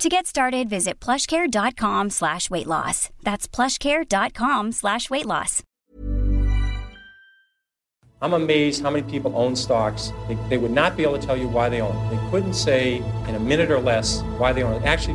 To get started, visit plushcare.com slash weight loss. That's plushcare.com slash weight loss. I'm amazed how many people own stocks. They, they would not be able to tell you why they own. They couldn't say in a minute or less why they own it. Actually,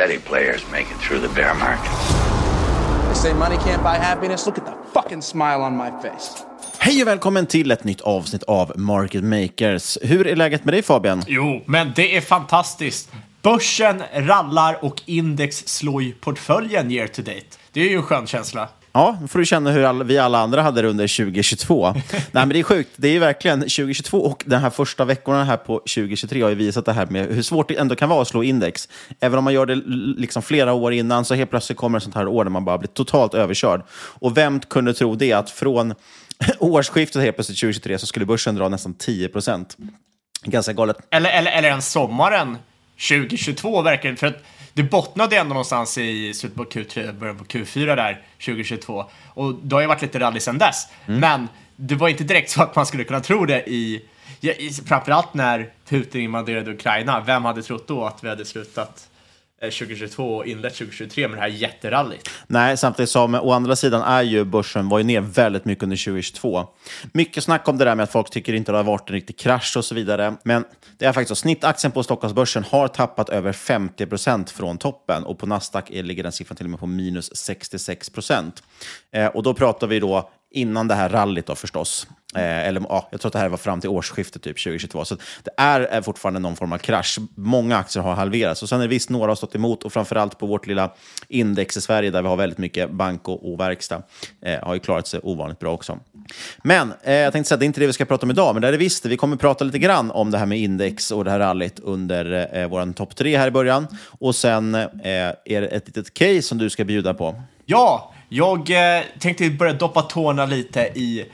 steady players make it through the bear market. They say money can't buy happiness. Look at the fucking smile on my face. Hej och välkommen till ett nytt avsnitt av Market Makers. Hur är läget med dig Fabian? Jo, men det är fantastiskt. Börsen rallar och index slår ju portföljen year to date. Det är ju en skön känsla. Ja, då får du känna hur alla, vi alla andra hade det under 2022. Nej, men det är sjukt. Det är ju verkligen 2022 och den här första veckorna här på 2023 har ju visat det här med hur svårt det ändå kan vara att slå index. Även om man gör det liksom flera år innan så helt plötsligt kommer ett sånt här år där man bara blir totalt överkörd. Och vem kunde tro det? Att från årsskiftet helt plötsligt 2023 så skulle börsen dra nästan 10 procent. Ganska galet. Eller, eller, eller en sommaren 2022 verkligen. För att det bottnade ändå någonstans i slutet på Q3, början på Q4 där 2022. Och det har ju varit lite rally sedan dess. Mm. Men det var inte direkt så att man skulle kunna tro det i, i framförallt när Putin invaderade Ukraina. Vem hade trott då att vi hade slutat Eh, 2022 och inlett 2023 med det här jätterallyt? Nej, samtidigt som å andra sidan är ju börsen var ju ner väldigt mycket under 2022. Mycket snack om det där med att folk tycker inte det har varit en riktig krasch och så vidare. Men det är faktiskt så. Snittaktien på Stockholmsbörsen har tappat över 50 procent från toppen och på Nasdaq ligger den siffran till och med på minus 66 procent. Eh, och då pratar vi då innan det här rallyt då förstås. Eh, eller ja, jag tror att det här var fram till årsskiftet typ 2022. Så det är, är fortfarande någon form av krasch. Många aktier har halverats. Och sen är det visst några har stått emot och framförallt på vårt lilla index i Sverige där vi har väldigt mycket bank och, och verkstad eh, har ju klarat sig ovanligt bra också. Men eh, jag tänkte säga, det är inte det vi ska prata om idag, men det är det visst. Vi kommer prata lite grann om det här med index och det här rallyt under eh, vår topp tre här i början. Och sen eh, är det ett litet case som du ska bjuda på. Ja, jag eh, tänkte börja doppa tårna lite i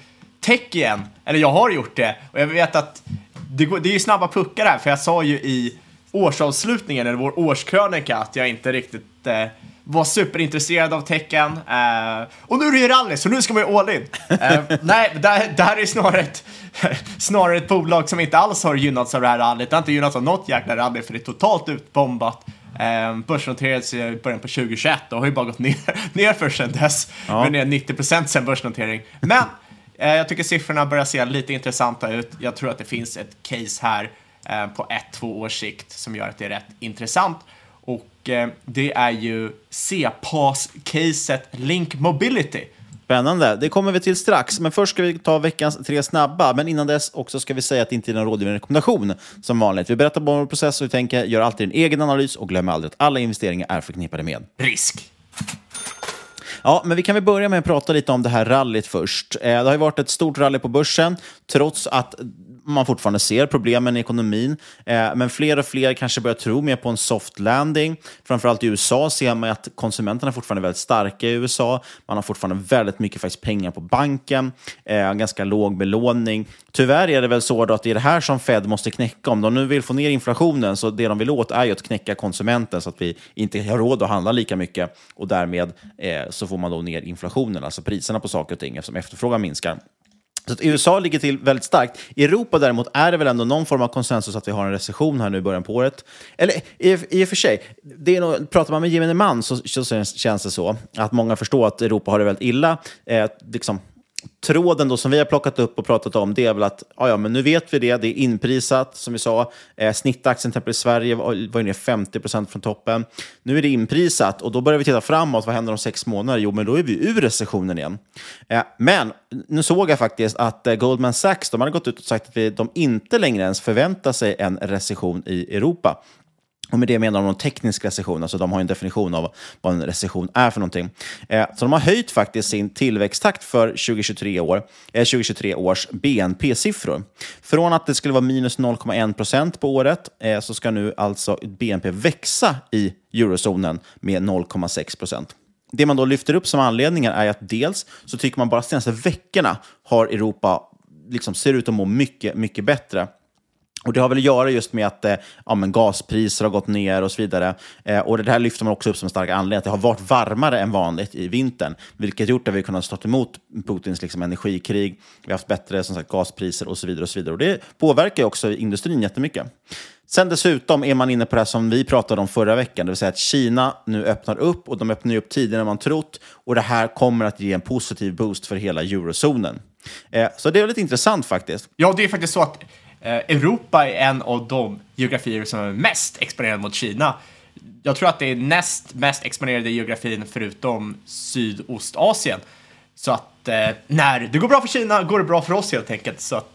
tech igen. Eller jag har gjort det. Och jag vet att det, går, det är ju snabba puckar här, för jag sa ju i årsavslutningen, eller vår årskrönika, att jag inte riktigt eh, var superintresserad av tecken. Eh, och nu är det ju rally, så nu ska man ju all in. Eh, nej, det, här- är snarare ett, snarare ett bolag som inte alls har gynnats av det här rallyt. Det har inte gynnats av något jäkla rally, för det är totalt utbombat. Eh, börsnoterades i början på 2021 och har ju bara gått ner, ner för sedan dess. Ja. Men ner 90% sen börsnotering. Men Eh, jag tycker siffrorna börjar se lite intressanta ut. Jag tror att det finns ett case här eh, på ett, två års sikt som gör att det är rätt intressant. Och eh, det är ju C-PAS-caset Link Mobility. Spännande. Det kommer vi till strax. Men först ska vi ta veckans tre snabba. Men innan dess också ska vi säga att det inte är någon rådgivande rekommendation som vanligt. Vi berättar bara vår process och vi tänker gör alltid en egen analys och glöm aldrig att alla investeringar är förknippade med risk. Ja, men vi kan väl börja med att prata lite om det här rallyt först. Eh, det har ju varit ett stort rally på börsen, trots att man fortfarande ser problemen i ekonomin. Eh, men fler och fler kanske börjar tro mer på en soft landing. Framförallt i USA ser man att konsumenterna fortfarande är väldigt starka i USA. Man har fortfarande väldigt mycket faktiskt pengar på banken, eh, ganska låg belåning. Tyvärr är det väl så att det är det här som Fed måste knäcka. Om de nu vill få ner inflationen, så det de vill åt är ju att knäcka konsumenten så att vi inte har råd att handla lika mycket och därmed eh, så får man då ner inflationen, alltså priserna på saker och ting eftersom efterfrågan minskar. Så att USA ligger till väldigt starkt. I Europa däremot är det väl ändå någon form av konsensus att vi har en recession här nu i början på året. Eller i, i och för sig, det är nog, pratar man med gemene man så, så känns det så att många förstår att Europa har det väldigt illa. Eh, liksom, tråden då som vi har plockat upp och pratat om, det är väl att ja, ja, men nu vet vi det, det är inprisat, som vi sa. Eh, snittaktien till exempel i Sverige var, var ner 50 procent från toppen. Nu är det inprisat och då börjar vi titta framåt. Vad händer om sex månader? Jo, men då är vi ur recessionen igen. Eh, men nu såg jag faktiskt att eh, Goldman Sachs, de hade gått ut och sagt att vi, de inte längre ens förväntar sig en recession i Europa. Och med det menar de en teknisk recession, alltså de har en definition av vad en recession är för någonting. Eh, så de har höjt faktiskt sin tillväxttakt för 2023, år, eh, 2023 års BNP-siffror. Från att det skulle vara minus 0,1 procent på året eh, så ska nu alltså BNP växa i eurozonen med 0,6 procent. Det man då lyfter upp som anledningar är att dels så tycker man bara de senaste veckorna har Europa liksom ser ut att må mycket, mycket bättre. Och Det har väl att göra just med att eh, ja, men gaspriser har gått ner och så vidare. Eh, och Det här lyfter man också upp som en stark anledning, att det har varit varmare än vanligt i vintern, vilket gjort att vi kunnat stå emot Putins liksom, energikrig. Vi har haft bättre som sagt, gaspriser och så vidare. Och så vidare. Och Det påverkar också industrin jättemycket. Sen dessutom är man inne på det som vi pratade om förra veckan, det vill säga att Kina nu öppnar upp och de öppnar upp tidigare än man trott. Och det här kommer att ge en positiv boost för hela eurozonen. Eh, så det är lite intressant faktiskt. Ja, det är faktiskt så att Eh, Europa är en av de geografier som är mest exponerade mot Kina. Jag tror att det är näst mest exponerade geografin förutom Sydostasien. Så att eh, när det går bra för Kina går det bra för oss helt enkelt. Så att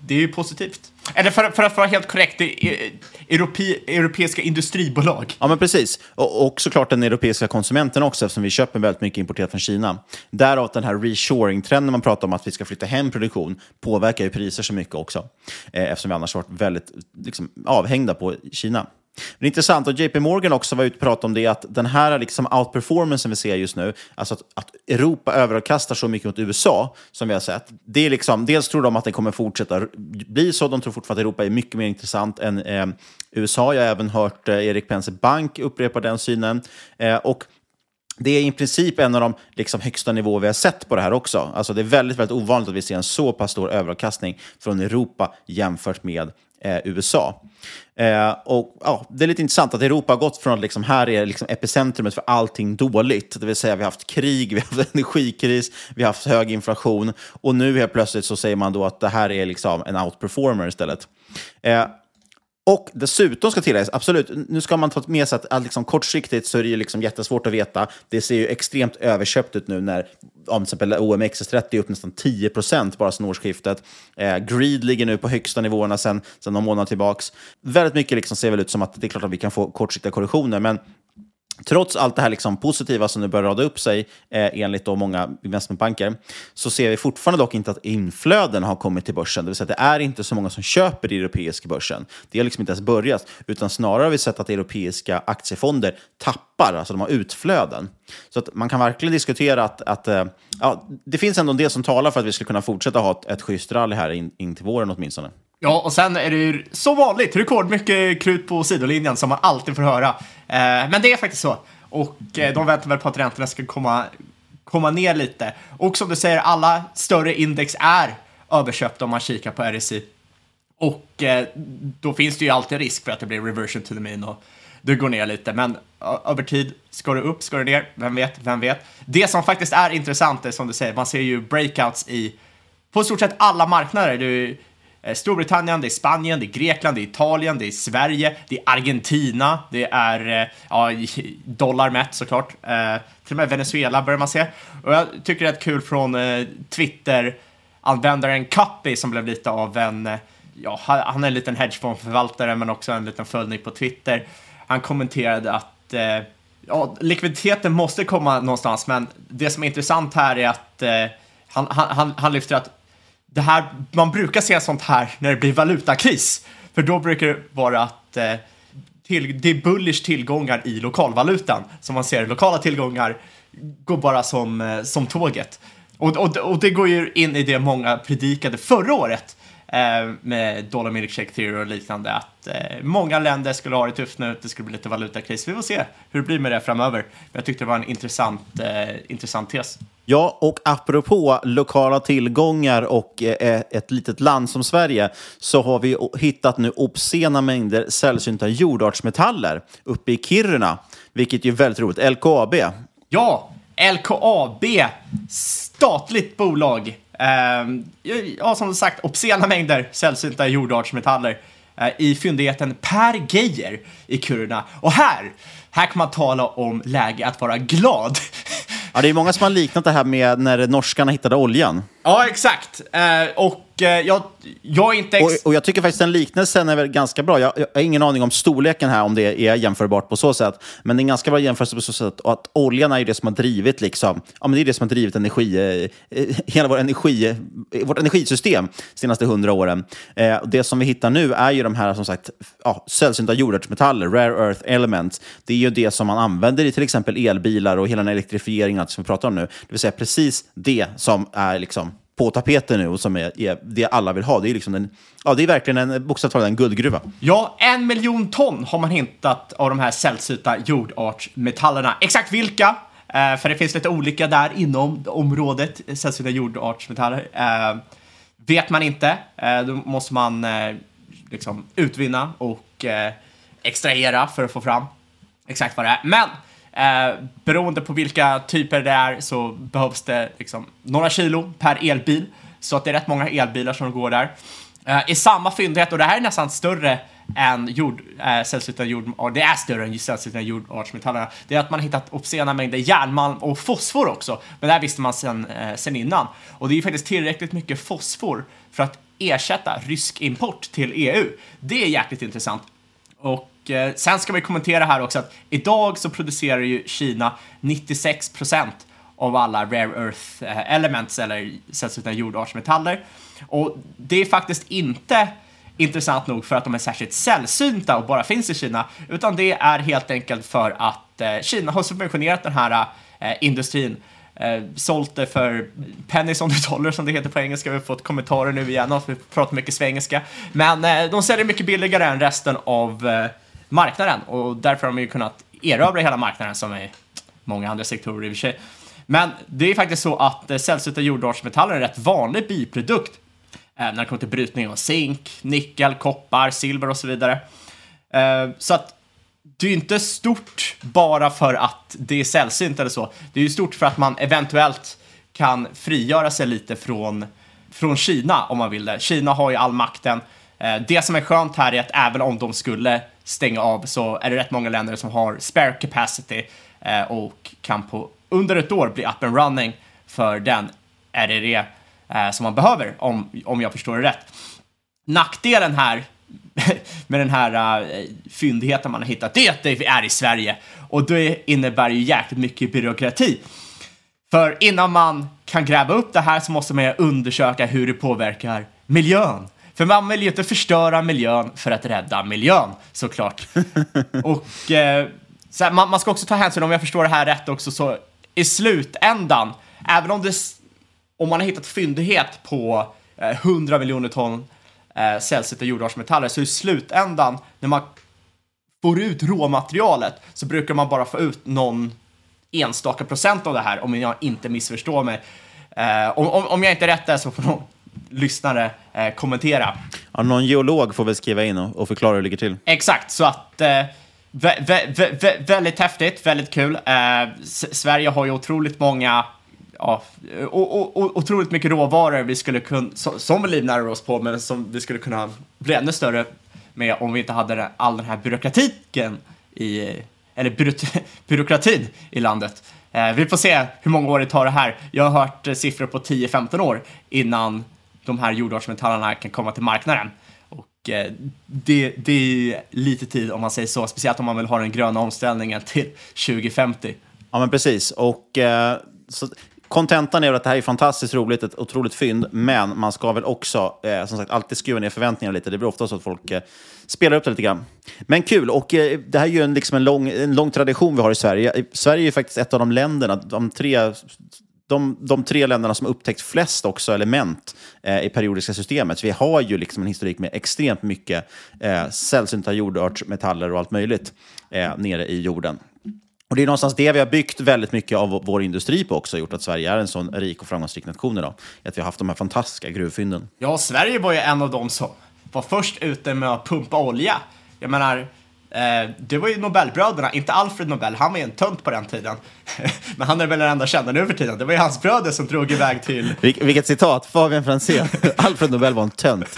det är ju positivt. Eller för, för, att vara helt korrekt, det är europe, europeiska industribolag. Ja, men precis. Och, och såklart den europeiska konsumenten också, eftersom vi köper väldigt mycket importerat från Kina. Därav den här reshoring-trenden man pratar om, att vi ska flytta hem produktion, påverkar ju priser så mycket också. Eh, eftersom vi annars varit väldigt liksom, avhängda på Kina. Det är intressant, och JP Morgan också var ute och pratade om det, att den här liksom outperformancen vi ser just nu, alltså att, att Europa överkastar så mycket mot USA, som vi har sett, det är liksom, dels tror de att det kommer fortsätta bli så, de tror fortfarande att Europa är mycket mer intressant än eh, USA. Jag har även hört eh, Erik Penser Bank upprepa den synen. Eh, och det är i princip en av de liksom, högsta nivåer vi har sett på det här också. Alltså, det är väldigt, väldigt ovanligt att vi ser en så pass stor överavkastning från Europa jämfört med eh, USA. Eh, och, ja, det är lite intressant att Europa har gått från att liksom, här är liksom epicentrumet för allting dåligt. Det vill säga vi har haft krig, vi har haft energikris, vi har haft hög inflation och nu helt plötsligt så säger man då att det här är liksom en outperformer istället. Eh, och dessutom ska tilläggas, absolut, nu ska man ta med sig att, att liksom, kortsiktigt så är det liksom jättesvårt att veta. Det ser ju extremt överköpt ut nu när om till exempel OMXS30 är upp nästan 10 procent bara sedan årsskiftet. Eh, Greed ligger nu på högsta nivåerna sedan, sedan någon månad tillbaka. Väldigt mycket liksom ser väl ut som att det är klart att vi kan få kortsiktiga korrektioner, men Trots allt det här liksom positiva som nu börjar rada upp sig eh, enligt då många investmentbanker så ser vi fortfarande dock inte att inflöden har kommit till börsen. Det vill säga att det är inte så många som köper i europeiska börsen. Det har liksom inte ens börjat, utan snarare har vi sett att europeiska aktiefonder tappar, alltså de har utflöden. Så att man kan verkligen diskutera att, att eh, ja, det finns ändå en del som talar för att vi skulle kunna fortsätta ha ett, ett schysst rally här in, in till våren åtminstone. Ja, och sen är det ju som vanligt rekordmycket krut på sidolinjen som man alltid får höra. Eh, men det är faktiskt så. Och eh, de väntar väl på att räntorna ska komma, komma ner lite. Och som du säger, alla större index är överköpta om man kikar på RSI. Och eh, då finns det ju alltid risk för att det blir reversion to the mean och det går ner lite. Men över tid, ska det upp, ska det ner? Vem vet, vem vet? Det som faktiskt är intressant är som du säger, man ser ju breakouts i på i stort sett alla marknader. Du, Eh, Storbritannien, det är Spanien, det är Grekland, det är Italien, det är Sverige, det är Argentina, det är eh, ja, i dollar mätt såklart. Eh, till och med Venezuela börjar man se. Och jag tycker det är rätt kul från eh, Twitter-användaren Cuppy som blev lite av en, eh, ja, han är en liten hedgefondförvaltare men också en liten följning på Twitter. Han kommenterade att eh, ja, likviditeten måste komma någonstans, men det som är intressant här är att eh, han, han, han lyfter att det här, man brukar se sånt här när det blir valutakris, för då brukar det vara att eh, till, det är bullish tillgångar i lokalvalutan, som man ser lokala tillgångar går bara som, eh, som tåget. Och, och, och det går ju in i det många predikade förra året. eh, med dollar milkshake theory och liknande, att eh, många länder skulle ha det tufft nu, det skulle bli lite valutakris. Vi får se hur det blir med det framöver. Men jag tyckte det var en intressant, eh, intressant tes. Ja, och apropå lokala tillgångar och eh, ett litet land som Sverige så har vi hittat nu obscena mängder sällsynta jordartsmetaller uppe i Kiruna, vilket är väldigt roligt. LKAB. Ja, LKAB, statligt bolag. Ehm, ja, som sagt, obscena mängder sällsynta jordartsmetaller eh, i fyndigheten Per Geijer i Kiruna. Och här, här kan man tala om läge att vara glad. Ja, det är många som har liknat det här med när norskarna hittade oljan ja, exakt. Eh, och eh, jag, jag är inte... Ex- Och, och jag tycker faktiskt den liknelsen är väl ganska bra. Jag, jag har ingen aning om storleken här, om det är jämförbart på så sätt. Men det är en ganska bra jämförelse på så sätt. Och att oljan är ju det som har drivit, liksom, ja, men det är det som har drivit energi, eh, eh hela vår energi, eh, vårt energisystem de senaste hundra åren. Eh, det som vi hittar nu är ju de här som sagt ja, sällsynta jordartsmetaller, rare earth elements. Det är ju det som man använder i till exempel elbilar och hela den elektrifieringen som vi pratar om nu. Det vill säga precis det som är liksom på tapeten nu och som är, är det alla vill ha. Det är, liksom en, ja, det är verkligen en, bokstavligt talat en guldgruva. Ja, en miljon ton har man hittat av de här sällsynta jordartsmetallerna. Exakt vilka? Eh, för det finns lite olika där inom området sällsynta jordartsmetaller. Eh, vet man inte, eh, då måste man eh, liksom utvinna och eh, extrahera för att få fram exakt vad det är. Men eh, beroende på vilka typer det är så behövs det liksom några kilo per elbil. Så att det är rätt många elbilar som går där. Eh, I samma fyndighet, och det här är nästan större än jord, eh, sällsynta jordartsmetaller, det är större än sällsynta jordartsmetallerna, det är att man har hittat obscena mängder järnmalm och fosfor också. Men det här visste man sen, eh, sen innan. Och det är ju faktiskt tillräckligt mycket fosfor för att ersätta rysk import till EU. Det är jäkligt intressant. Och eh, sen ska vi kommentera här också att idag så producerar ju Kina 96 procent av alla rare earth eh, elements eller sällsynta jordartsmetaller. Och det är faktiskt inte intressant nog för att de är särskilt sällsynta och bara finns i Kina, utan det är helt enkelt för att eh, Kina har subventionerat den här eh, industrin eh, sålt det för pennies on the dollar som det heter på engelska. Vi har fått kommentarer nu igen och vi pratar mycket svengelska. Men eh, de säljer mycket billigare än resten av eh, marknaden och därför har de ju kunnat erövra hela marknaden som är många andra sektorer i och för sig. Men det är faktiskt så att eh, sällsynta jordartsmetaller är en rätt vanlig biprodukt eh, när det kommer till brytning av zink, nickel, koppar, silver och så vidare. Eh, så att det är ju inte stort bara för att det är sällsynt eller så. Det är ju stort för att man eventuellt kan frigöra sig lite från, från Kina om man vill det. Kina har ju all makten. Det som är skönt här är att även om de skulle stänga av så är det rätt många länder som har spare capacity eh, och kan på under ett år bli up and running för den RRE eh, som man behöver om, om jag förstår det rätt. Nackdelen här med den här uh, fyndigheten man har hittat, det är att det är i Sverige. Och det innebär ju jäkligt mycket byråkrati. För innan man kan gräva upp det här så måste man ju undersöka hur det påverkar miljön. För man vill ju inte förstöra miljön för att rädda miljön, såklart. Och eh, så här, man, man ska också ta hänsyn, om jag förstår det här rätt också, så i slutändan, även om det, om man har hittat fyndighet på eh, 100 miljoner ton eh, sällsynta jordartsmetaller, så i slutändan, när man får ut råmaterialet, så brukar man bara få ut någon enstaka procent av det här, om jag inte missförstår mig. Eh, om, om, om jag inte är rätt där så får någon lyssnare eh, kommentera. Ja, någon geolog får väl skriva in och, och förklara hur det ligger till. Exakt, så att eh, vä vä vä vä väldigt häftigt, väldigt kul. Eh, Sverige har ju otroligt många ja, och, och, otroligt mycket råvaror vi skulle kunna, som, vi livnär oss på, men som vi skulle kunna bli ännu större med om vi inte hade all den här byråkratiken i, eller byråkratin i landet. Eh, vi får se hur många år det tar det här. Jag har hört eh, siffror på 10-15 år innan de här jordartsmetallerna kan komma till marknaden. Och eh, det, det är lite tid om man säger så, speciellt om man vill ha den gröna omställningen till 2050. Ja, men precis. Och eh, så kontentan är att det här är fantastiskt roligt, ett otroligt fynd, men man ska väl också eh, som sagt alltid skruva ner förväntningarna lite. Det blir ofta så att folk eh, spelar upp det lite grann. Men kul, och eh, det här är ju en, liksom en, lång, en lång tradition vi har i Sverige. Sverige är ju faktiskt ett av de länderna, de tre de, de tre länderna som upptäckt flest också element eh, i periodiska systemet. Så vi har ju liksom en historik med extremt mycket eh, sällsynta jordartsmetaller och allt möjligt eh, nere i jorden. Och det är någonstans det vi har byggt väldigt mycket av vår industri på också, gjort att Sverige är en sån rik och framgångsrik nation idag. Att vi har haft de här fantastiska gruvfynden. Ja, Sverige var ju en av dem som var först ute med att pumpa olja. Jag menar, eh, det var ju Nobelbröderna, inte Alfred Nobel, han var ju en tönt på den tiden. Men han är väl den enda kända nu för tiden. Det var ju hans bröder som drog iväg till... Vil vilket citat! Fabian Franzén. Alfred Nobel var en tönt.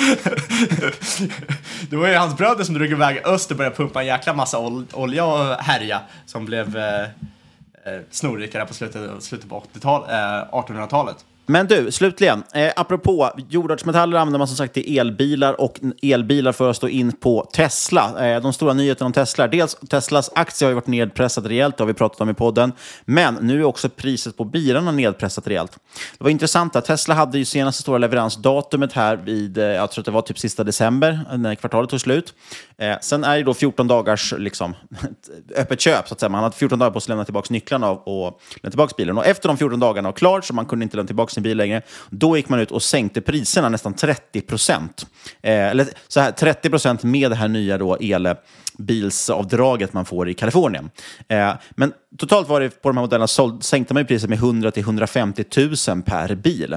Det var ju hans bröder som drog iväg öster och började pumpa en jäkla massa ol olja och härja som blev eh, eh, snorrikare på slutet, slutet på 80-tal, eh, 1800-talet. Men du, slutligen, eh, apropå jordartsmetaller använder man som sagt i elbilar och elbilar för att stå in på Tesla. Eh, de stora nyheterna om Tesla. Dels Teslas aktie har ju varit nedpressat rejält, det har vi pratat om i podden. Men nu är också priset på bilarna nedpressat rejält. Det var intressant att Tesla hade ju senaste stora leveransdatumet här vid, eh, jag tror att det var typ sista december, när kvartalet tog slut. Eh, sen är det då 14 dagars liksom, öppet köp, så att säga. Man hade 14 dagar på sig att lämna tillbaka nycklarna och, och lämna tillbaka bilen. Och efter de 14 dagarna var klart, så man kunde inte lämna tillbaka sin bil längre, då gick man ut och sänkte priserna nästan 30 procent. Eh, eller så här, 30 procent med det här nya då elbilsavdraget man får i Kalifornien. Eh, men totalt var det på de här modellerna såld, sänkte man ju priset med 100 till 150 000 per bil.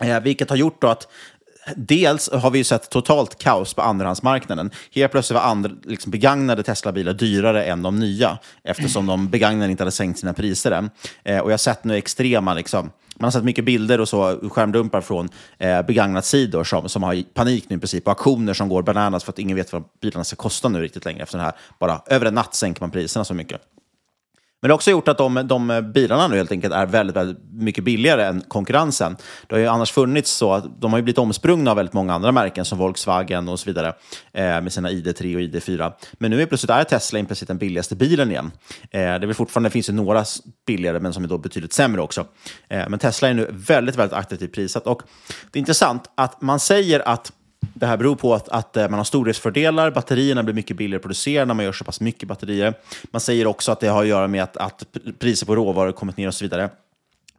Eh, vilket har gjort då att Dels har vi ju sett totalt kaos på andrahandsmarknaden. Helt plötsligt var andra, liksom begagnade Tesla-bilar dyrare än de nya eftersom de begagnade inte hade sänkt sina priser än. Eh, och jag har sett nu extrema, liksom, man har sett mycket bilder och så, skärmdumpar från eh, begagnat-sidor som, som har panik nu i princip, och auktioner som går bananas för att ingen vet vad bilarna ska kosta nu riktigt längre. Efter den här, bara över en natt sänker man priserna så mycket. Men det har också gjort att de, de bilarna nu helt enkelt är väldigt, väldigt mycket billigare än konkurrensen. Det har ju annars funnits så att de har ju blivit omsprungna av väldigt många andra märken som Volkswagen och så vidare eh, med sina ID3 och ID4. Men nu är plötsligt är Tesla i princip den billigaste bilen igen. Eh, det är väl fortfarande, det finns ju några billigare men som är då betydligt sämre också. Eh, men Tesla är nu väldigt, väldigt attraktivt prissatt och det är intressant att man säger att det här beror på att, att eh, man har stordriftsfördelar. Batterierna blir mycket billigare att producera när man gör så pass mycket batterier. Man säger också att det har att göra med att, att priser på råvaror kommit ner och så vidare.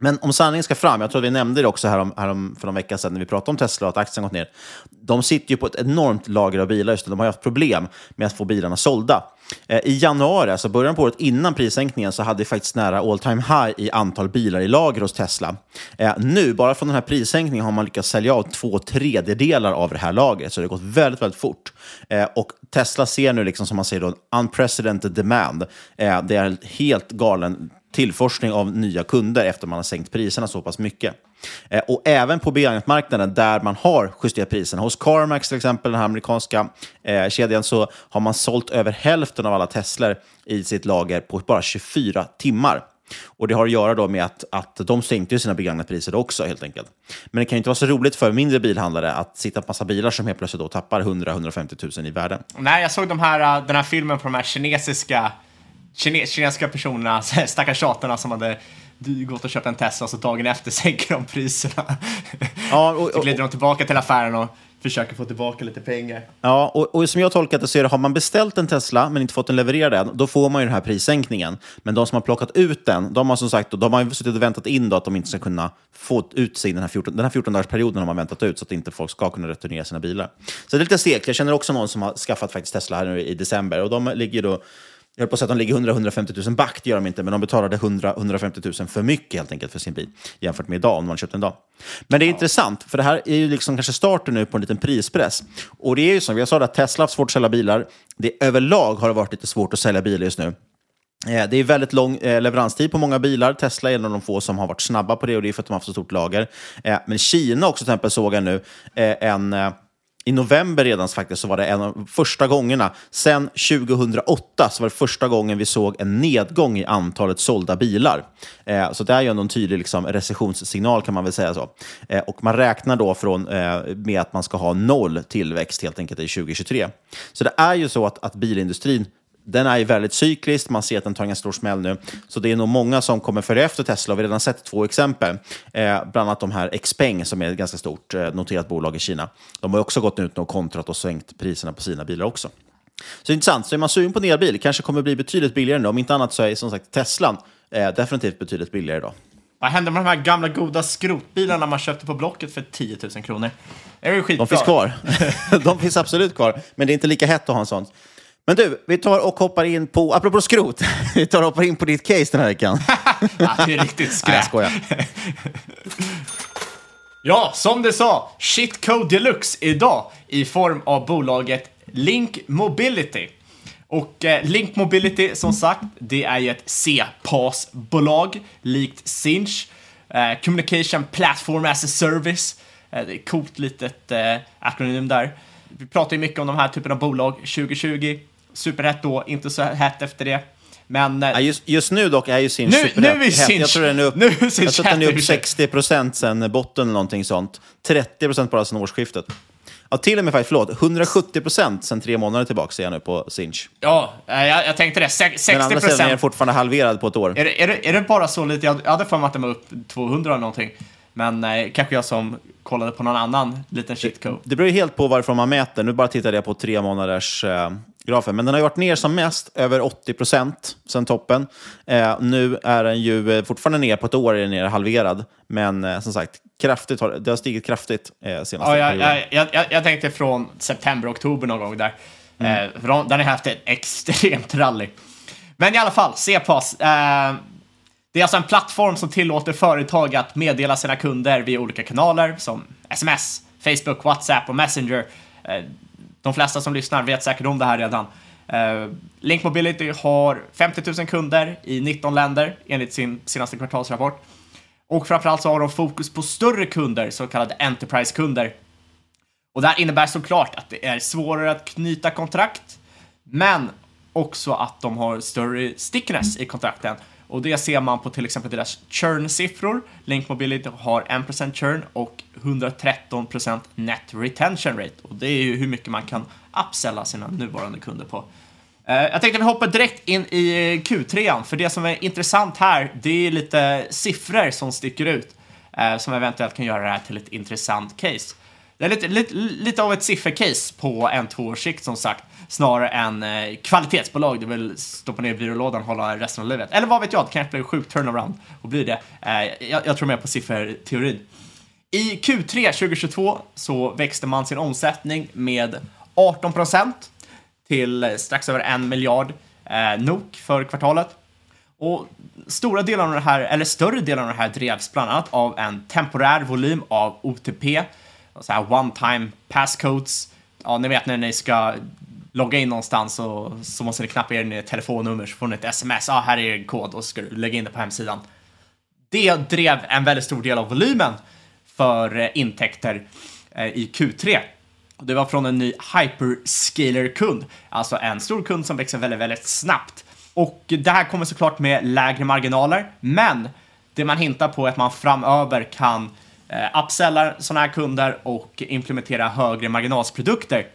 Men om sanningen ska fram, jag tror att vi nämnde det också här om, här om, för någon vecka sedan när vi pratade om Tesla och att aktien gått ner. De sitter ju på ett enormt lager av bilar just nu. De har haft problem med att få bilarna sålda. Eh, I januari, alltså början på året innan prissänkningen, så hade vi faktiskt nära all time high i antal bilar i lager hos Tesla. Eh, nu, bara från den här prissänkningen, har man lyckats sälja av två tredjedelar av det här lagret. Så det har gått väldigt, väldigt fort. Eh, och Tesla ser nu, liksom, som man säger, då, en unprecedented demand. Eh, det är helt galen tillforskning av nya kunder efter man har sänkt priserna så pass mycket. Eh, och även på begagnatmarknaden där man har justerat priserna. Hos CarMax till exempel, den här amerikanska eh, kedjan, så har man sålt över hälften av alla Teslor i sitt lager på bara 24 timmar. Och det har att göra då med att, att de sänkte ju sina begagnatpriser också helt enkelt. Men det kan ju inte vara så roligt för mindre bilhandlare att sitta på massa bilar som helt plötsligt då tappar 100-150 000 i värde. Nej, jag såg de här, eh, den här filmen på de här kinesiska, kine, kinesiska personerna, stackars tjatarna som hade gått och köpt en Tesla och så dagen efter sänker de priserna. Ja, och, så glider de tillbaka till affären och försöker få tillbaka lite pengar. Ja, och, och som jag tolkat det så är det, har man beställt en Tesla men inte fått den levererad än, då får man ju den här prissänkningen. Men de som har plockat ut den, de har som sagt de har suttit och väntat in då att de inte ska kunna få ut sig den här 14, den här 14 dagars perioden har man väntat ut så att inte folk ska kunna returnera sina bilar. Så det är lite segt. Jag känner också någon som har skaffat faktiskt Tesla här nu i december och de ligger då jag höll på att säga att de ligger 100-150 000 back, det gör de inte, men de betalade 100-150 000 för mycket helt enkelt för sin bil jämfört med idag om man köpte en dag. Men det är intressant, för det här är ju liksom kanske starten nu på en liten prispress. Och det är ju som jag sa, att Tesla har svårt att sälja bilar. Det överlag har det varit lite svårt att sälja bilar just nu. Eh, Det är väldigt lång eh, leveranstid på många bilar. Tesla är en av de få som har varit snabba på det och det är för att de har haft så stort lager. Eh, Men Kina också till exempel såg jag nu en... I november redan faktiskt så var det en av de första gångerna sedan 2008 så var det första gången vi såg en nedgång i antalet sålda bilar. Eh, så det är ju ändå en tydlig liksom, recessionssignal kan man väl säga så. Eh, och man räknar då från, eh, med att man ska ha noll tillväxt helt enkelt i 2023. Så det är ju så att, att bilindustrin den är ju väldigt cyklisk, man ser att den tar en stor smäll nu. Så det är nog många som kommer före efter Tesla. Vi har redan sett två exempel. Eh, bland annat de här Xpeng som är ett ganska stort eh, noterat bolag i Kina. De har också gått ut och kontrat och sänkt priserna på sina bilar också. Så det intressant. Så är man sugen på en elbil, kanske kommer bli betydligt billigare nu. Om inte annat så är som sagt Teslan eh, definitivt betydligt billigare idag. Vad hände med de här gamla goda skrotbilarna man köpte på Blocket för 10 000 kronor? Det är ju skitbra. De finns kvar. de finns absolut kvar. Men det är inte lika hett att ha en sån. Men du, vi tar och hoppar in på, apropå skrot, vi tar och hoppar in på ditt case den här veckan. Ja, det är riktigt skräp. Nej, jag skojar. Ja, som du sa, Shitcode Deluxe idag i form av bolaget Link Mobility. Och eh, Link Mobility, som sagt, det är ju ett C-PAS-bolag likt Sinch. Eh, Communication Platform as a Service. Eh, det är coolt litet eh, akronym där. Vi pratar ju mycket om de här typen av bolag 2020. Superhett då, inte så hett efter det. Men eh, Ja, just, just nu dock är ju Sinch Nu- superhett. nu är Sinch- Jag tror den är upp, nu är jag tror den är upp hett. 60 procent sen botten eller någonting sånt. 30 procent bara sen årsskiftet. Ja, till och med faktiskt, förlåt, 150 procent sen tre månader tillbaka är jag nu på Sinch. ja, eh, jag, jag tänkte det. Se- 60 Men andra sidan är den fortfarande halverad på ett år. Är det, är, det, är det bara så lite? Jag hade för mig att den var upp 200 eller någonting. Men eh, kanske jag som kollade på någon annan liten shitcode. Det beror ju helt på varifrån man mäter. Nu bara tittade jag på tre månaders eh, grafen. Men den har varit ner som mest över 80 procent sen toppen. Eh, nu är den ju eh, fortfarande ner på ett år, är den ner halverad. Men eh, som sagt, kraftigt har, det har stigit kraftigt eh, senaste Ja, jag, jag, jag, jag tänkte från september, oktober någon gång där. Eh, för de, den har haft ett extremt rally. Men i alla fall, CPAS. Det är alltså en plattform som tillåter företag att meddela sina kunder via olika kanaler som sms, Facebook, WhatsApp och Messenger. Eh, de flesta som lyssnar vet säkert om det här redan. Eh, Link Mobility har 50 000 kunder i 19 länder enligt sin senaste kvartalsrapport. Och framförallt så har de fokus på större kunder, så kallade Enterprise-kunder. Och det här innebär såklart att det är svårare att knyta kontrakt, men också att de har större stickness i kontrakten. Och det ser man på till exempel deras churn-siffror. Link Mobility har 1% churn och 113% net retention rate. Och det är ju hur mycket man kan upsella sina nuvarande kunder på. Eh, jag tänkte att vi hoppar direkt in i eh, Q3, för det som är intressant här, det är lite siffror som sticker ut, eh, som eventuellt kan göra det här till ett intressant case. Det är lite, lite, lite av ett siffercase på en tvåårssikt som sagt, snarare än eh, kvalitetsbolag det vill stoppa ner i byrålådan och hålla resten av livet. Eller vad vet jag, det kanske blir en sjuk turnaround och blir det. Eh, jag, jag tror mer på sifferteorin. I Q3 2022 så växte man sin omsättning med 18 procent till strax över en miljard eh, NOK för kvartalet. Och stora delar av det här, eller större delen av det här drevs bland annat av en temporär volym av OTP, så här one-time passcodes. Ja, ni vet när ni ska logga in någonstans och så måste ni knappa in ert telefonnummer så får ni ett sms. Ja, här är er kod och så ska du lägga in det på hemsidan. Det drev en väldigt stor del av volymen för eh, intäkter eh, i Q3. Det var från en ny hyperscaler-kund, alltså en stor kund som växer väldigt, väldigt snabbt. Och det här kommer såklart med lägre marginaler, men det man hintar på är att man framöver kan eh, upsella sådana här kunder och implementera högre marginalsprodukter.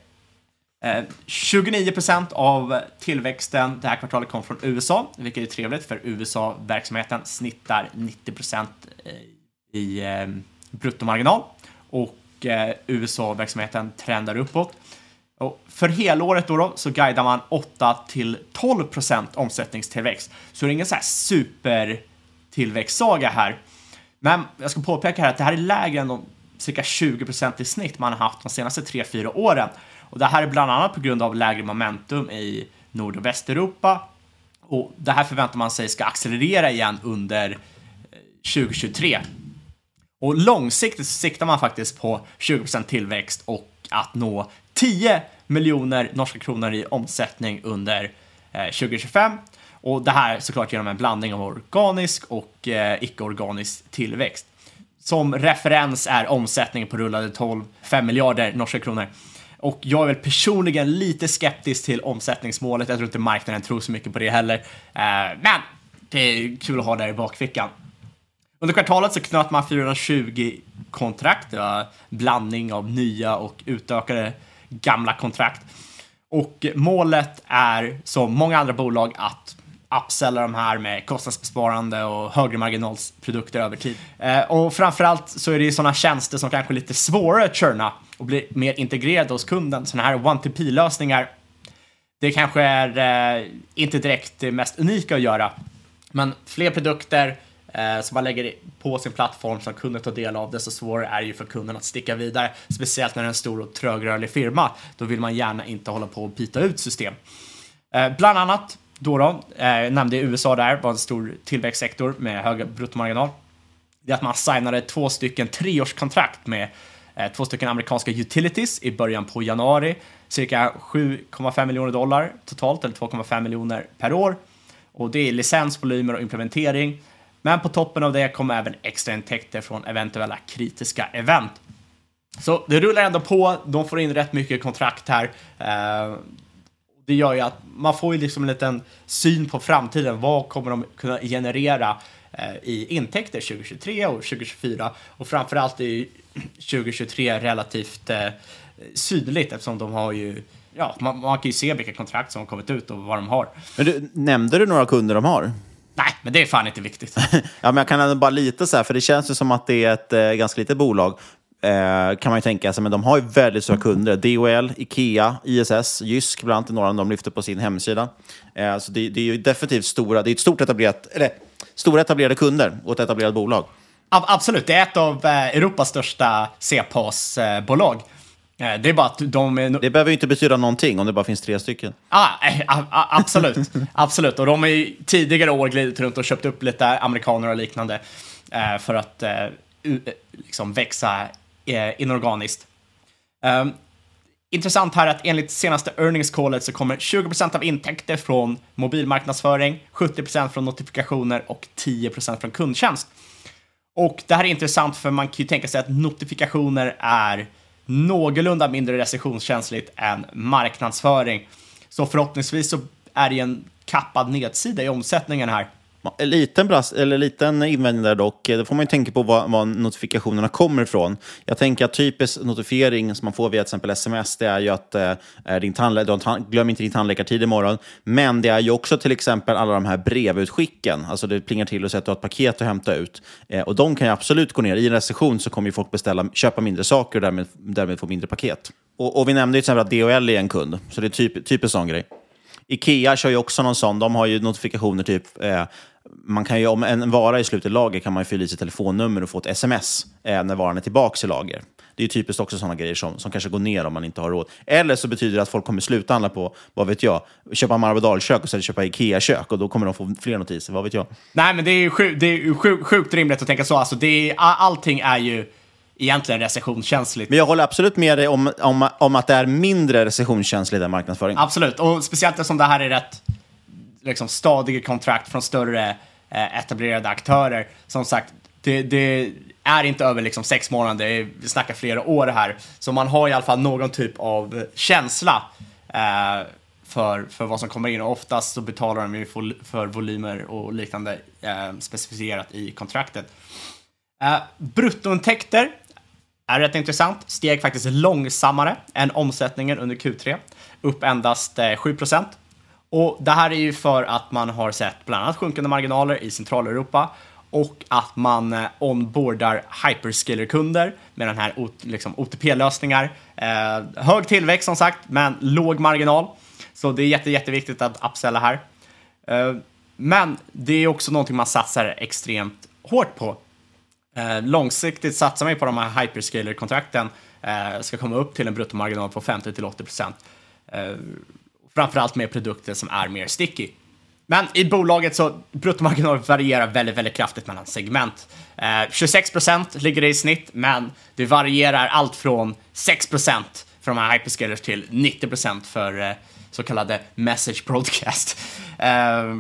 Eh, 29% av tillväxten det här kvartalet kom från USA, vilket är trevligt för USA-verksamheten snittar 90% eh, i eh, bruttomarginal och USA-verksamheten trendar uppåt. Och för helåret då, då så guidar man 8 till 12% omsättningstillväxt. Så det är ingen så här supertillväxtsaga här. Men jag ska påpeka här att det här är lägre än de cirka 20% i snitt man har haft de senaste 3-4 åren. Och det här är bland annat på grund av lägre momentum i Nord och Västeuropa. Och det här förväntar man sig ska accelerera igen under eh, 2023. Och långsiktigt så siktar man faktiskt på 20% tillväxt och att nå 10 miljoner norska kronor i omsättning under eh, 2025. Och det här såklart genom en blandning av organisk och eh, icke-organisk tillväxt. Som referens är omsättningen på rullade 12 5 miljarder norska kronor. Och jag är väl personligen lite skeptisk till omsättningsmålet. Jag tror inte marknaden tror så mycket på det heller. Eh, men det är kul att ha det i bakfickan. Under kvartalet så knöt man 420 kontrakt. Det var blandning av nya och utökade gamla kontrakt. Och målet är, som många andra bolag, att upsella de här med kostnadsbesparande och högre marginalsprodukter över tid. Eh, och framförallt så är det ju sådana tjänster som kanske är lite svårare att churna och bli mer integrerade hos kunden. Sådana här one-to-p-lösningar, det kanske är eh, inte direkt det mest unika att göra, men fler produkter eh, som man lägger på sin plattform som kunden tar del av, desto svårare är det ju för kunden att sticka vidare. Speciellt när det är en stor och trögrörlig firma. Då vill man gärna inte hålla på och byta ut system. Eh, bland annat då, då eh, nämnde USA där, var en stor tillväxtsektor med hög bruttomarginal. Det är att man signade två stycken treårskontrakt med eh, Eh, två stycken amerikanska utilities i början på januari. Cirka 7,5 miljoner dollar totalt, eller 2,5 miljoner per år. Och det är licens, volymer och implementering. Men på toppen av det kommer även extra intäkter från eventuella kritiska event. Så det rullar ändå på, de får in rätt mycket kontrakt här. Eh, det gör ju att man får ju liksom en liten syn på framtiden. Vad kommer de kunna generera eh, i intäkter 2023 och 2024? Och framförallt är 2023 relativt eh, synligt eftersom de har ju Ja, man, man kan ju se vilka kontrakt som har kommit ut och vad de har. Men du, nämnde du några kunder de har? Nej, men det är fan inte viktigt. ja, men jag kan ändå bara lite så här, för det känns ju som att det är ett eh, ganska litet bolag. Eh, kan man ju tänka sig, men de har ju väldigt stora kunder. DHL, Ikea, ISS, Jysk bland annat några av de lyfter på sin hemsida. Eh, så det, det, är ju definitivt stora, det är ett stort etablerat, eller, stora etablerade kunder och ett etablerat bolag. Absolut, det är ett av eh, Europas största C-PAS-bolag. Eh, det är bara att de är... Det behöver ju inte betyda någonting om det bara finns tre stycken. Ah, absolut, absolut. Och de har ju tidigare år glidit runt och köpt upp lite amerikaner och liknande för att liksom växa inorganiskt. Um, intressant här att enligt senaste earnings callet så kommer 20% av intäkter från mobilmarknadsföring, 70% från notifikationer och 10% från kundtjänst. Och det här är intressant för man kan ju tänka sig att notifikationer är någorlunda mindre recessionskänsligt än marknadsföring. Så förhoppningsvis så är det en kappad nedsida i omsättningen här. En liten, brast, eller liten invändning där dock. Eh, då får man ju tänka på var, var, notifikationerna kommer ifrån. Jag tänker att typisk notifiering som man får via till exempel sms, det är ju att eh, din tandlä- glöm inte din tandläkartid imorgon. Men det är ju också till exempel alla de här brevutskicken. Alltså det plingar till och säger att du har ett paket att hämta ut. Eh, och de kan ju absolut gå ner. I en recession så kommer ju folk beställa, köpa mindre saker och därmed, därmed få mindre paket. Och, och vi nämnde ju till exempel att DHL är en kund, så det är typ, typ en sån grej. Ikea kör ju också någon sån. De har ju notifikationer typ eh, man kan ju, om en vara är slut i lager kan man ju fylla i sitt telefonnummer och få ett sms eh, när varan är tillbaka i lager. Det är ju typiskt också sådana grejer som, som kanske går ner om man inte har råd. Eller så betyder det att folk kommer sluta handla på, vad vet jag, köpa Marbodalkök och sen köpa Ikea-kök och då kommer de få fler notiser, vad vet jag. Nej, men det är ju sjuk, det är sjuk, sjukt rimligt att tänka så. Alltså, det är, allting är ju egentligen recessionskänsligt. Men jag håller absolut med dig om, om, om att det är mindre recessionskänsligt än marknadsföring. Absolut, och speciellt eftersom det här är rätt liksom, stadiga kontrakt från större eh, etablerade aktörer. Som sagt, det, det, är inte över liksom sex månader, vi snackar flera år här. Så man har i alla fall någon typ av känsla eh, för, för vad som kommer in. Och oftast så betalar de ju för, för volymer och liknande eh, specificerat i kontraktet. Eh, bruttointäkter är rätt intressant. Steg faktiskt långsammare än omsättningen under Q3. Upp endast eh, 7 och det här är ju för att man har sett bland annat sjunkande marginaler i Centraleuropa och att man eh, onboardar hyperscaler-kunder med den här liksom, OTP-lösningar. Eh, hög tillväxt som sagt, men låg marginal. Så det är jätte, jätteviktigt att upsella här. Eh, men det är också någonting man satsar extremt hårt på. Eh, långsiktigt satsar man på de här hyperscaler-kontrakten eh, ska komma upp till en bruttomarginal på 50-80 procent. Eh, Eh, framförallt med produkter som är mer sticky. Men i bolaget så bruttomarginalen varierar väldigt, väldigt kraftigt mellan segment. Eh, 26% ligger det i snitt, men det varierar allt från 6% för de här hyperscalers till 90% för eh, så kallade message broadcast. Eh,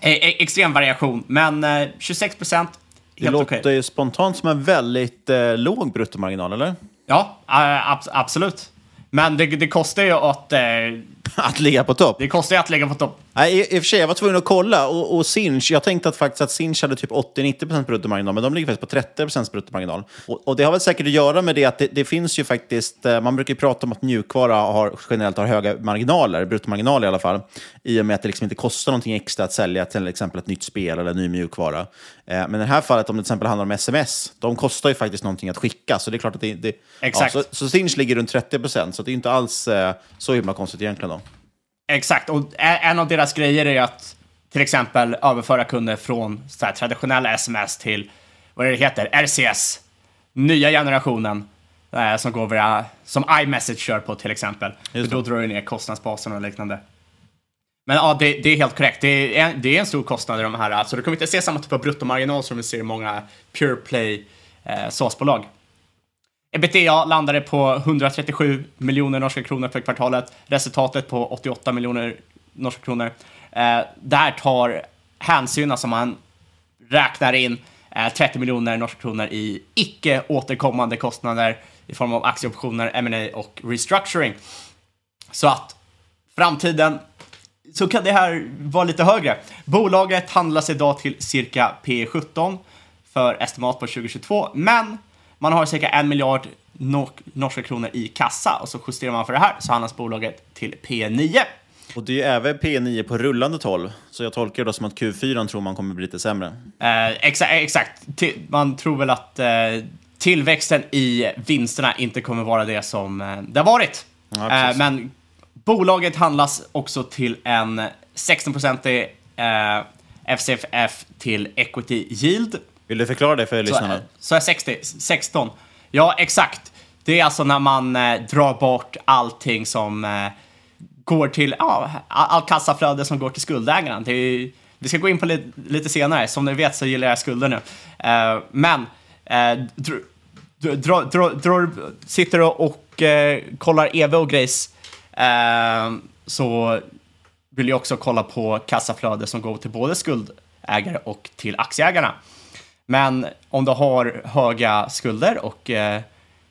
E extrem variation, men eh, 26 procent, Det låter ju spontant som en väldigt eh, låg bruttomarginal, eller? Ja, eh, ab absolut. Men det, det kostar ju att... Att ligga på topp? det kostar ju att ligga på topp. Nej, i, i och för sig, jag var tvungen att kolla. Och, och Sinch, jag tänkte att faktiskt att Sinch hade typ 80-90% bruttomarginal, men de ligger faktiskt på 30% bruttomarginal. Och, och det har väl säkert att göra med det att det, det finns ju faktiskt, eh, man brukar ju prata om att mjukvara har, generellt har höga marginaler, bruttomarginaler i alla fall, i och med att det liksom inte kostar någonting extra att sälja till exempel ett nytt spel eller en ny mjukvara. Eh, men i det här fallet, om det till exempel handlar om sms, de kostar ju faktiskt någonting att skicka, så det är klart att det... det Exakt. Ja, så, så Sinch ligger runt 30%, så det är inte alls eh, så himla konstigt egentligen. Exakt, och en av deras grejer är att till exempel överföra kunder från så här, traditionella sms till vad det heter, RCS, nya generationen, eh, som går via, som iMessage kör på till exempel. För då drar det ner kostnadsbasen och liknande. Men ja, det, det är helt korrekt. Det är, en, det är en stor kostnad i de här. Alltså, du kommer inte se samma typ av bruttomarginal som vi ser i många pure play eh, SaaS-bolag. Ebitda landade på 137 miljoner norska kronor för kvartalet. Resultatet på 88 miljoner norska kronor. Eh, där tar hänsyn, alltså man räknar in eh, 30 miljoner norska kronor i icke återkommande kostnader i form av aktieoptioner, M&A och restructuring. Så att framtiden så kan det här vara lite högre. Bolaget handlas idag till cirka P17 för estimat på 2022, men man har cirka en miljard nor- norska kronor i kassa och så justerar man för det här så handlas bolaget till P9. Och det är ju även P9 på rullande 12, så jag tolkar det som att Q4 tror man kommer bli lite sämre. Eh, exa exakt, Ti- man tror väl att eh, tillväxten i vinsterna inte kommer vara det som eh, det har varit. Ja, eh, men bolaget handlas också till en 16-procentig eh, FCFF till equity yield. Vill du förklara det för lyssnarna? Så är 60, 16. Ja, exakt. Det är alltså när man eh, drar bort allting som eh, går till, ja, all, all kassaflöde som går till skuldägaren. Det är, vi ska gå in på lite, lite senare. Som ni vet så gillar jag skulder nu. Eh, men, eh, dr, dr, dr, sitter och, och eh, kollar EV och grejs, eh, så vill jag också kolla på kassaflöde som går till både skuldägare och till aktieägarna. Men om du har höga skulder och eh,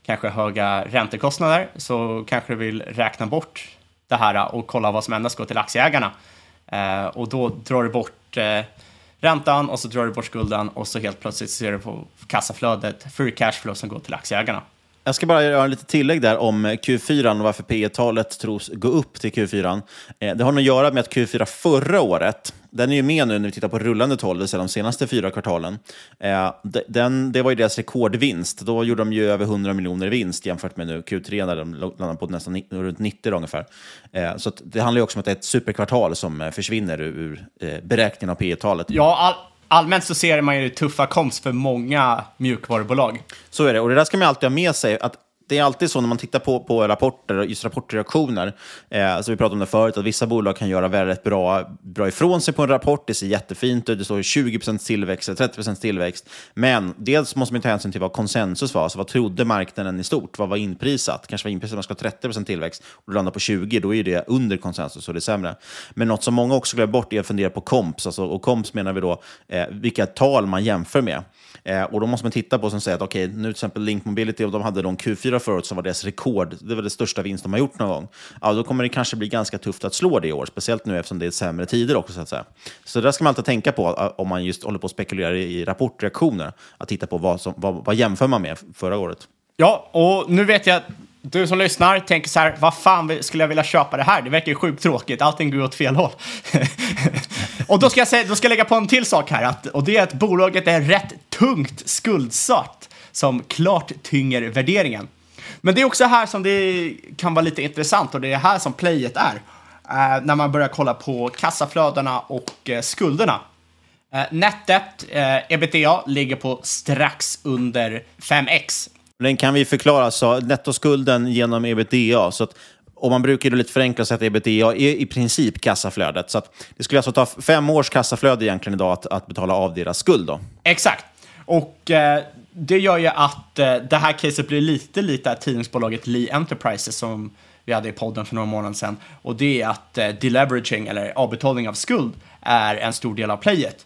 kanske höga räntekostnader så kanske du vill räkna bort det här och kolla vad som endast går till aktieägarna. Eh, och då drar du bort eh, räntan och så drar du bort skulden och så helt plötsligt ser du på kassaflödet, free cash flow som går till aktieägarna. Jag ska bara göra lite tillägg där om Q4 och varför P talet tros gå upp till Q4. Eh, det har nog att göra med att Q4 förra året, den är ju med nu när vi tittar på rullande 12, det vill säga de senaste fyra kvartalen. Eh, den, det var ju deras rekordvinst. Då gjorde de ju över 100 miljoner i vinst jämfört med nu Q3 där de landade på nästan runt 90 då ungefär. Eh, så det handlar ju också om att det är ett superkvartal som försvinner ur, beräkningen av P talet Ja, all, allmänt så ser man ju tuffa komps för många mjukvarubolag. Så är det, och det där ska man alltid ha med sig. att det är alltid så när man tittar på, på rapporter, just rapportreaktioner, eh, alltså vi pratade om det förut, att vissa bolag kan göra väldigt bra, bra ifrån sig på en rapport, det ser jättefint ut, det står 20% tillväxt eller 30% tillväxt, men dels måste man ta hänsyn till vad konsensus var, alltså vad trodde marknaden i stort, vad var inprisat? Kanske var inprisat att man ska ha 30% tillväxt och du landar på 20, då är det under konsensus och det är sämre. Men något som många också glömmer bort är att fundera på komps, alltså, och komps menar vi då eh, vilka tal man jämför med. Eh, och då måste man titta på som säger att okej, nu till exempel Link Mobility, och de hade de Q4 förut som var deras rekord, det var det största vinst de har gjort någon gång. Ja, då kommer det kanske bli ganska tufft att slå det i år, speciellt nu eftersom det är sämre tider också så att säga. Så det där ska man alltid tänka på eh, om man just håller på och spekulerar i rapportreaktioner, att titta på vad, som, vad, vad jämför man med förra året. Ja, och nu vet jag du som lyssnar tänker så här, vad fan skulle jag vilja köpa det här? Det verkar ju sjukt tråkigt, allting går åt fel håll. och då ska, jag säga, då ska jag lägga på en till sak här, att, och det är att bolaget är rätt tungt skuldsatt, som klart tynger värderingen. Men det är också här som det kan vara lite intressant och det är här som playet är. Eh, när man börjar kolla på kassaflödena och eh, skulderna. Eh, nettet, eh, ebitda, ligger på strax under 5x. Den kan vi förklara, så nettoskulden genom ebitda. Så att, och man brukar ju lite förenkla säga att ebitda är i princip kassaflödet. Så att det skulle alltså ta fem års kassaflöde egentligen idag att, att betala av deras skuld. Då. Exakt. Och eh, det gör ju att eh, det här caset blir lite lite tidningsbolaget Lee Enterprises som vi hade i podden för några månader sedan. Och det är att eh, deleveraging, eller avbetalning av skuld, är en stor del av playet.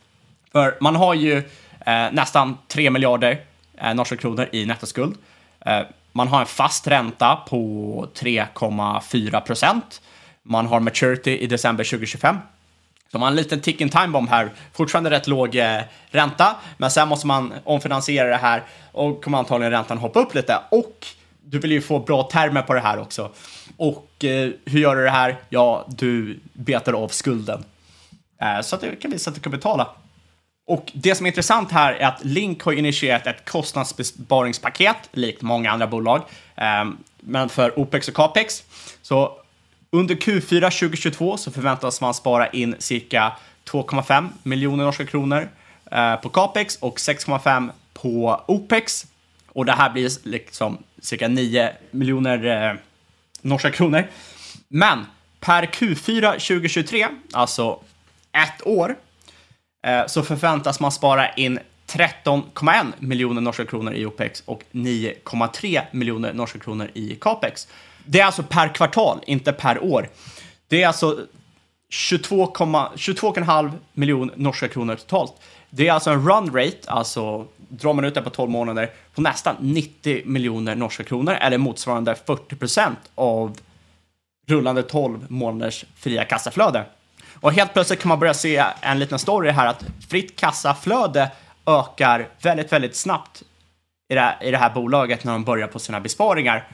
För man har ju eh, nästan 3 miljarder Eh, norska kronor i nettoskuld. Eh, man har en fast ränta på 3,4 procent. Man har maturity i december 2025. Så man har en liten ticking time bomb här. Fortfarande rätt låg eh, ränta, men sen måste man omfinansiera det här och kommer antagligen räntan hoppa upp lite. Och du vill ju få bra termer på det här också. Och eh, hur gör du det här? Ja, du betar av skulden. Eh, så att det kan visa att du kan betala. Och det som är intressant här är att Link har initierat ett kostnadsbesparingspaket, likt många andra bolag, eh, men för OPEX och CAPEX. Så under Q4 2022 så förväntas man spara in cirka 2,5 miljoner norska kronor eh, på CAPEX och 6,5 på OPEX. Och det här blir liksom cirka 9 miljoner eh, norska kronor. Men per Q4 2023, alltså ett år, Eh, så förväntas man spara in 13,1 miljoner norska kronor i OPEX och 9,3 miljoner norska kronor i CAPEX. Det är alltså per kvartal, inte per år. Det är alltså 22,5 22 miljoner norska kronor totalt. Det är alltså en run rate, alltså drar man ut det på 12 månader, på nästan 90 miljoner norska kronor, eller motsvarande 40 procent av rullande 12 månaders fria kassaflöde. Och helt plötsligt kan man börja se en liten story här att fritt kassaflöde ökar väldigt, väldigt snabbt i det, här, i det här bolaget när de börjar på sina besparingar.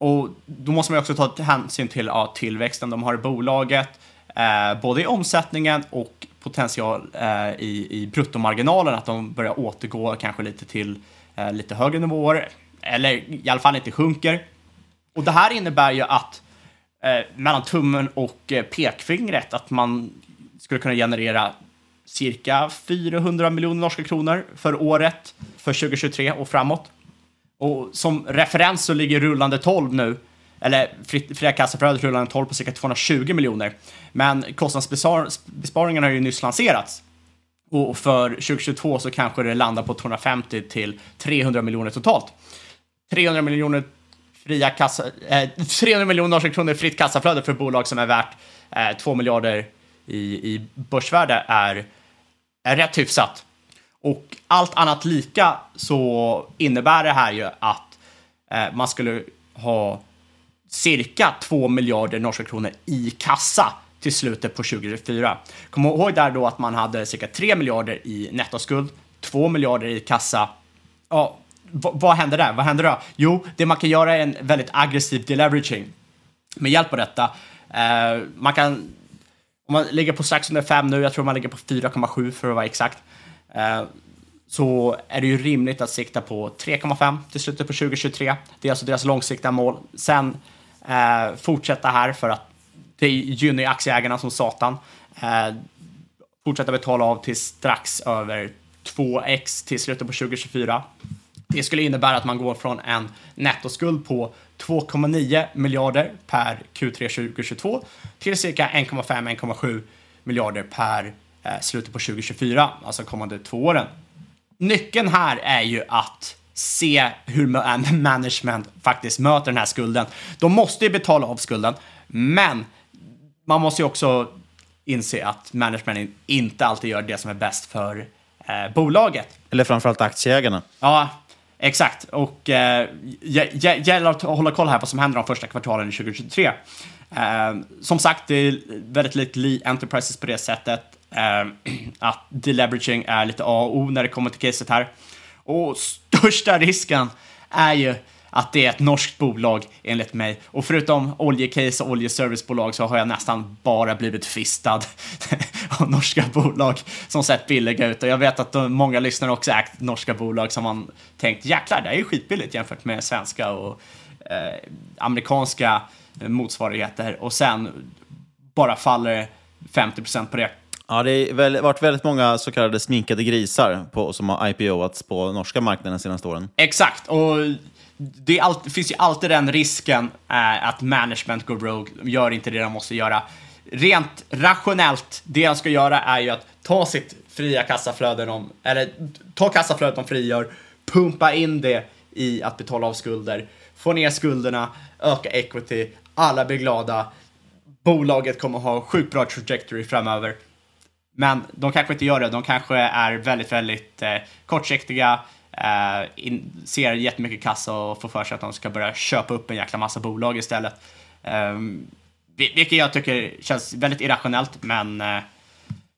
Och då måste man också ta hänsyn till ja, tillväxten de har i bolaget, eh, både i omsättningen och potential eh, i, i bruttomarginalen, att de börjar återgå kanske lite till eh, lite högre nivåer, eller i alla fall inte sjunker. Och det här innebär ju att eh, mellan tummen och eh, pekfingret, att man skulle kunna generera cirka 400 miljoner norska kronor för året för 2023 och framåt. Och som referens så ligger rullande 12 nu, eller fria kassaflödet rullande 12 på cirka 220 miljoner. Men kostnadsbesparingarna har ju nyss lanserats. Och för 2022 så kanske det landar på 250 till 300 miljoner totalt. 300 miljoner fria kassa, eh, 300 miljoner norska kronor fritt kassaflöde för bolag som är värt eh, 2 miljarder i, i börsvärde är, är rätt hyfsat. Och allt annat lika så innebär det här ju att eh, man skulle ha cirka 2 miljarder norska kronor i kassa till slutet på 2024. Kom ihåg där då att man hade cirka 3 miljarder i nettoskuld, 2 miljarder i kassa. Ja, vad händer där? Vad händer då? Jo, det man kan göra är en väldigt aggressiv deleveraging. Med hjälp av detta, eh, man kan, om man ligger på strax under 5 nu, jag tror man ligger på 4,7 för att vara exakt, eh, så är det ju rimligt att sikta på 3,5 till slutet på 2023. Det är alltså deras långsiktiga mål. Sen eh, fortsätta här för att det gynnar ju aktieägarna som satan. Eh, fortsätta betala av till strax över 2x till slutet på 2024. Det skulle innebära att man går från en nettoskuld på 2,9 miljarder per Q3 2022 till cirka 1,5-1,7 miljarder per eh, slutet på 2024, alltså kommande två åren. Nyckeln här är ju att se hur management faktiskt möter den här skulden. De måste ju betala av skulden, men man måste ju också inse att management inte alltid gör det som är bäst för eh, bolaget. Eller framförallt aktieägarna. Ja, exakt. Och eh, gäller att hålla koll här på vad som händer de första kvartalen i 2023. Eh, som sagt, det är väldigt likt Lee Enterprises på det sättet eh, att deleveraging är lite A och O när det kommer till caset här. Och största risken är ju att det är ett norskt bolag enligt mig. Och förutom oljecase och oljeservicebolag så har jag nästan bara blivit fistad av norska bolag som sett billiga ut. Och jag vet att många lyssnare också ägt norska bolag som man tänkt jäklar, det är ju skitbilligt jämfört med svenska och eh, amerikanska motsvarigheter. Och sen bara faller 50 på det. Ja, det har varit väldigt många så kallade sminkade grisar på, som har IPOats på norska marknaden de senaste åren. Exakt, och det, all, det finns ju alltid den risken eh, att management går rogue, de gör inte det de måste göra. Rent rationellt, det de ska göra är ju att ta sitt fria kassaflöde, de, eller ta kassaflödet de frigör, pumpa in det i att betala av skulder, få ner skulderna, öka equity, alla blir glada. Bolaget kommer ha sjukt bra trajectory framöver. Men de kanske inte gör det. De kanske är väldigt, väldigt eh, kortsiktiga, eh, in, ser jättemycket kassa och får för sig att de ska börja köpa upp en jäkla massa bolag istället. Eh, vilket jag tycker känns väldigt irrationellt, men eh,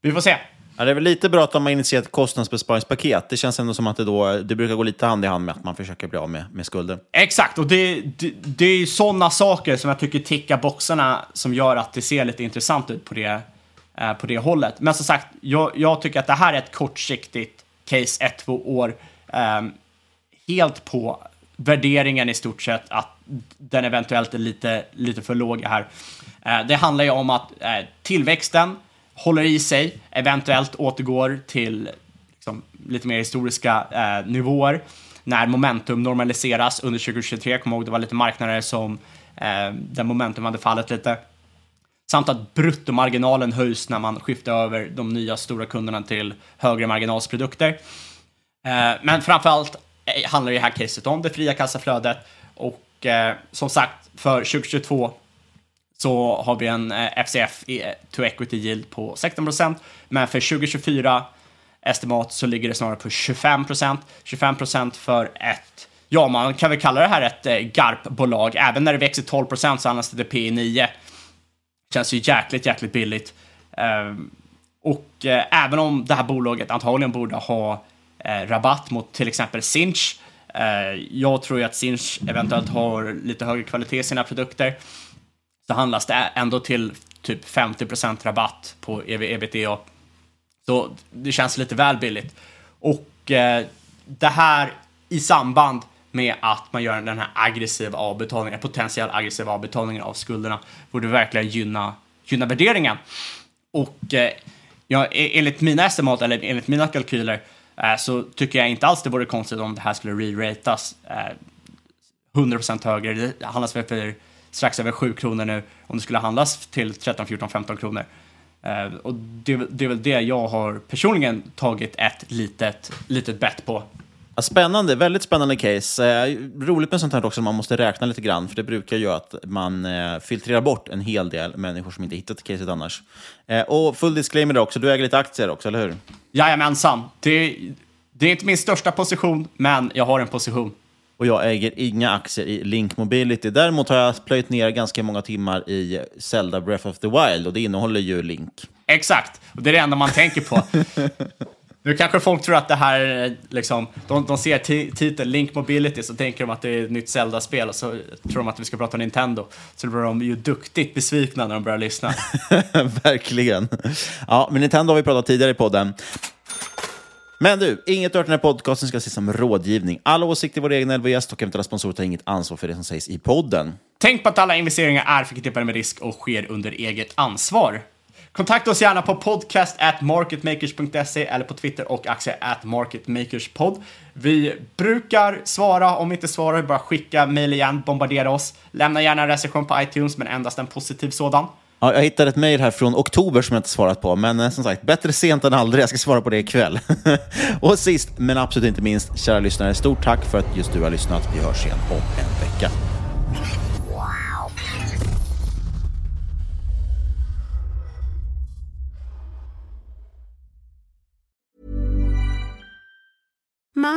vi får se. Ja, det är väl lite bra att de har initierat ett kostnadsbesparingspaket. Det känns ändå som att det, då, det brukar gå lite hand i hand med att man försöker bli av med, med skulder. Exakt, och det, det, det är sådana saker som jag tycker tickar boxarna som gör att det ser lite intressant ut på det, eh, på det hållet. Men som sagt, jag, jag, tycker att det här är ett kortsiktigt case, ett, två år, eh, helt på värderingen i stort sett att den eventuellt är lite, lite för låg här. Eh, det handlar ju om att eh, tillväxten håller i sig, eventuellt återgår till liksom, lite mer historiska eh, nivåer när momentum normaliseras under 2023. Kom ihåg, det var lite marknader som eh, där momentum hade fallit lite. Samt att bruttomarginalen höjs när man skiftar över de nya stora kunderna till högre marginalsprodukter. Eh, men framförallt eh, handlar det här caset om det fria kassaflödet och eh, som sagt för 2022 så har vi en FCF to equity yield på 16 procent. Men för 2024 estimat så ligger det snarare på 25 procent. 25 procent för ett, ja man kan väl kalla det här ett GARP-bolag. Även när det växer 12 procent så handlas det P 9. Känns ju jäkligt, jäkligt billigt. Ehm, och även om det här bolaget antagligen borde ha Eh, rabatt mot till exempel Sinch. Eh, jag tror ju att Sinch eventuellt har lite högre kvalitet i sina produkter så handlas det ändå till typ 50% rabatt på EV ebitda. Så det känns lite väl billigt. Och eh, det här i samband med att man gör den här aggressiva avbetalningen, potentiell aggressiv avbetalningen av skulderna, borde verkligen gynna, gynna värderingen. Och eh, ja, e- enligt mina estimat, eller enligt mina kalkyler, eh, Eh, så tycker jag inte alls det vore konstigt om det här skulle re-ratas eh, 100% högre. Det handlas väl för strax över 7 kronor nu om det skulle handlas till 13, 14, 15 kronor. Eh, och det, det, är väl det jag har personligen tagit ett litet, litet bett på. Ja, spännande, väldigt spännande case. Eh, roligt med sånt här också, man måste räkna lite grann, för det brukar göra att man eh, filtrerar bort en hel del människor som inte hittat caset annars. Eh, och full disclaimer då också, du äger lite aktier också, eller hur? Jajamensan. Det, det är inte min största position, men jag har en position och jag äger inga aktier i Link Mobility. Däremot har jag plöjt ner ganska många timmar i Zelda Breath of the Wild och det innehåller ju Link. Exakt, och det är det enda man tänker på. Nu kanske folk tror att det här är liksom, de, de ser titeln Link Mobility så tänker de att det är ett nytt Zelda-spel och så tror de att vi ska prata Nintendo. Så då blir de ju duktigt besvikna när de börjar lyssna. Verkligen. Ja, men Nintendo har vi pratat tidigare i podden. Men du, inget av den här podcasten ska ses som rådgivning. Alla åsikter är våra egna LVS och eventuella sponsorer tar inget ansvar för det som sägs i podden. Tänk på att alla investeringar är förknippade med risk och sker under eget ansvar. Kontakta oss gärna på podcast at marketmakers.se eller på Twitter och aktier at marketmakerspod. Vi brukar svara, om vi inte svarar, bara skicka mejl igen, bombardera oss. Lämna gärna en recension på iTunes, men endast en positiv sådan. Ja, jag hittade ett mejl här från oktober som jag inte svarat på, men eh, som sagt, bättre sent än aldrig. Jag ska svara på det ikväll. och sist, men absolut inte minst, kära lyssnare, stort tack för att just du har lyssnat. Vi hörs igen om en vecka.